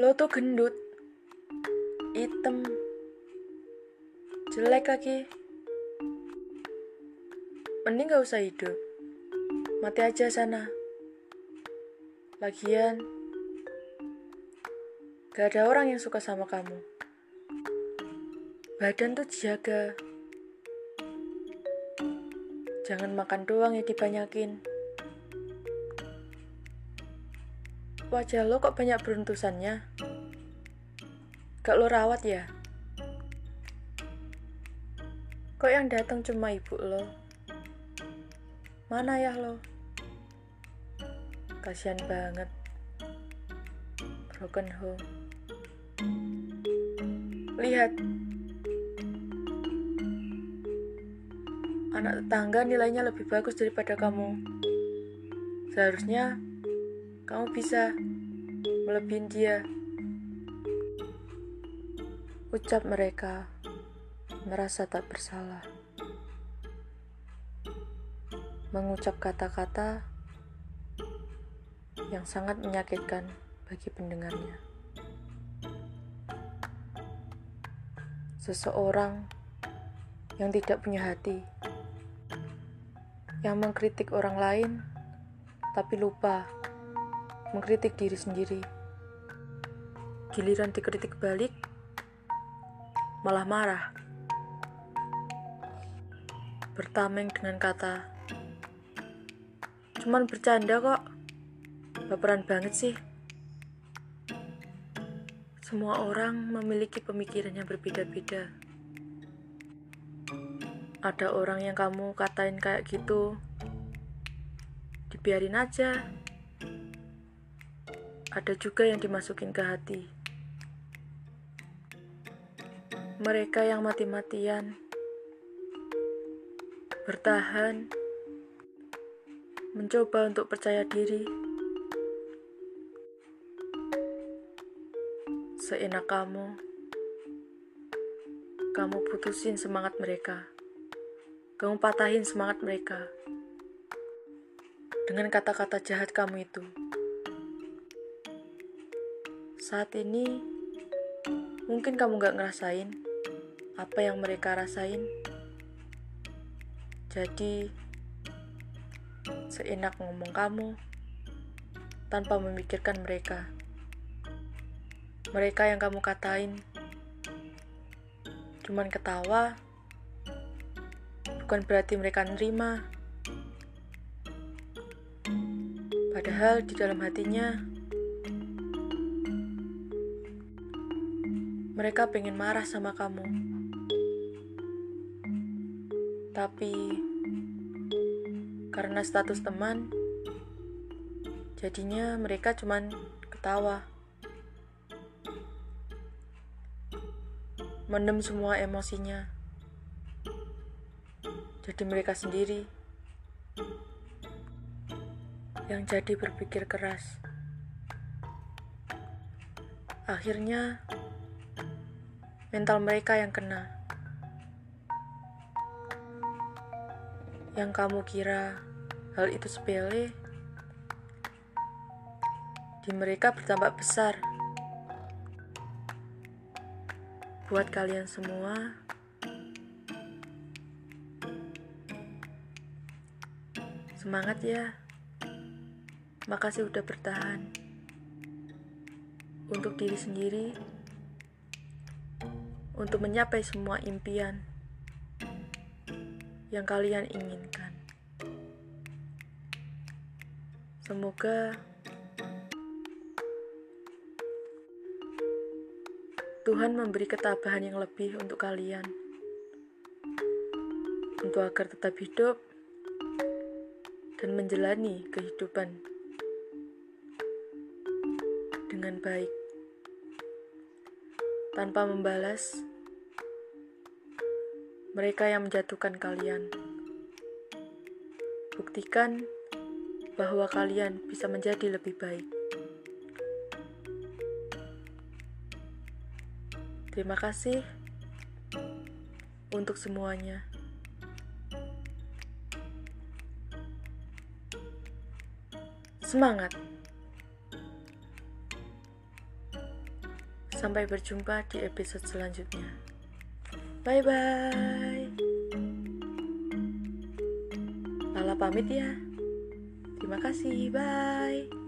Lo tuh gendut, hitam, jelek lagi. Mending gak usah hidup. Mati aja sana. Lagian, gak ada orang yang suka sama kamu. Badan tuh jaga. Jangan makan doang ya dibanyakin. Wajah lo kok banyak beruntusannya? Gak lo rawat ya? Kok yang datang cuma ibu lo? Mana ya lo? Kasian banget. Broken home. Lihat. Anak tetangga nilainya lebih bagus daripada kamu. Seharusnya kamu bisa melebihi dia. Ucap mereka merasa tak bersalah. Mengucap kata-kata yang sangat menyakitkan bagi pendengarnya. Seseorang yang tidak punya hati, yang mengkritik orang lain tapi lupa mengkritik diri sendiri. Giliran dikritik balik, malah marah. Bertameng dengan kata, cuman bercanda kok, baperan banget sih. Semua orang memiliki pemikiran yang berbeda-beda. Ada orang yang kamu katain kayak gitu, dibiarin aja ada juga yang dimasukin ke hati. Mereka yang mati-matian bertahan, mencoba untuk percaya diri. Seenak kamu, kamu putusin semangat mereka. Kamu patahin semangat mereka dengan kata-kata jahat kamu itu. Saat ini, mungkin kamu gak ngerasain apa yang mereka rasain. Jadi, seenak ngomong kamu tanpa memikirkan mereka. Mereka yang kamu katain cuman ketawa, bukan berarti mereka nerima. Padahal di dalam hatinya mereka pengen marah sama kamu. Tapi karena status teman, jadinya mereka cuman ketawa. Mendem semua emosinya. Jadi mereka sendiri yang jadi berpikir keras. Akhirnya, mental mereka yang kena. Yang kamu kira hal itu sepele, di mereka bertambah besar. Buat kalian semua, semangat ya. Makasih udah bertahan untuk diri sendiri untuk menyapai semua impian yang kalian inginkan. Semoga Tuhan memberi ketabahan yang lebih untuk kalian, untuk agar tetap hidup dan menjalani kehidupan dengan baik tanpa membalas mereka yang menjatuhkan kalian. Buktikan bahwa kalian bisa menjadi lebih baik. Terima kasih untuk semuanya. Semangat! Sampai berjumpa di episode selanjutnya. Bye bye. Lala pamit ya. Terima kasih. Bye.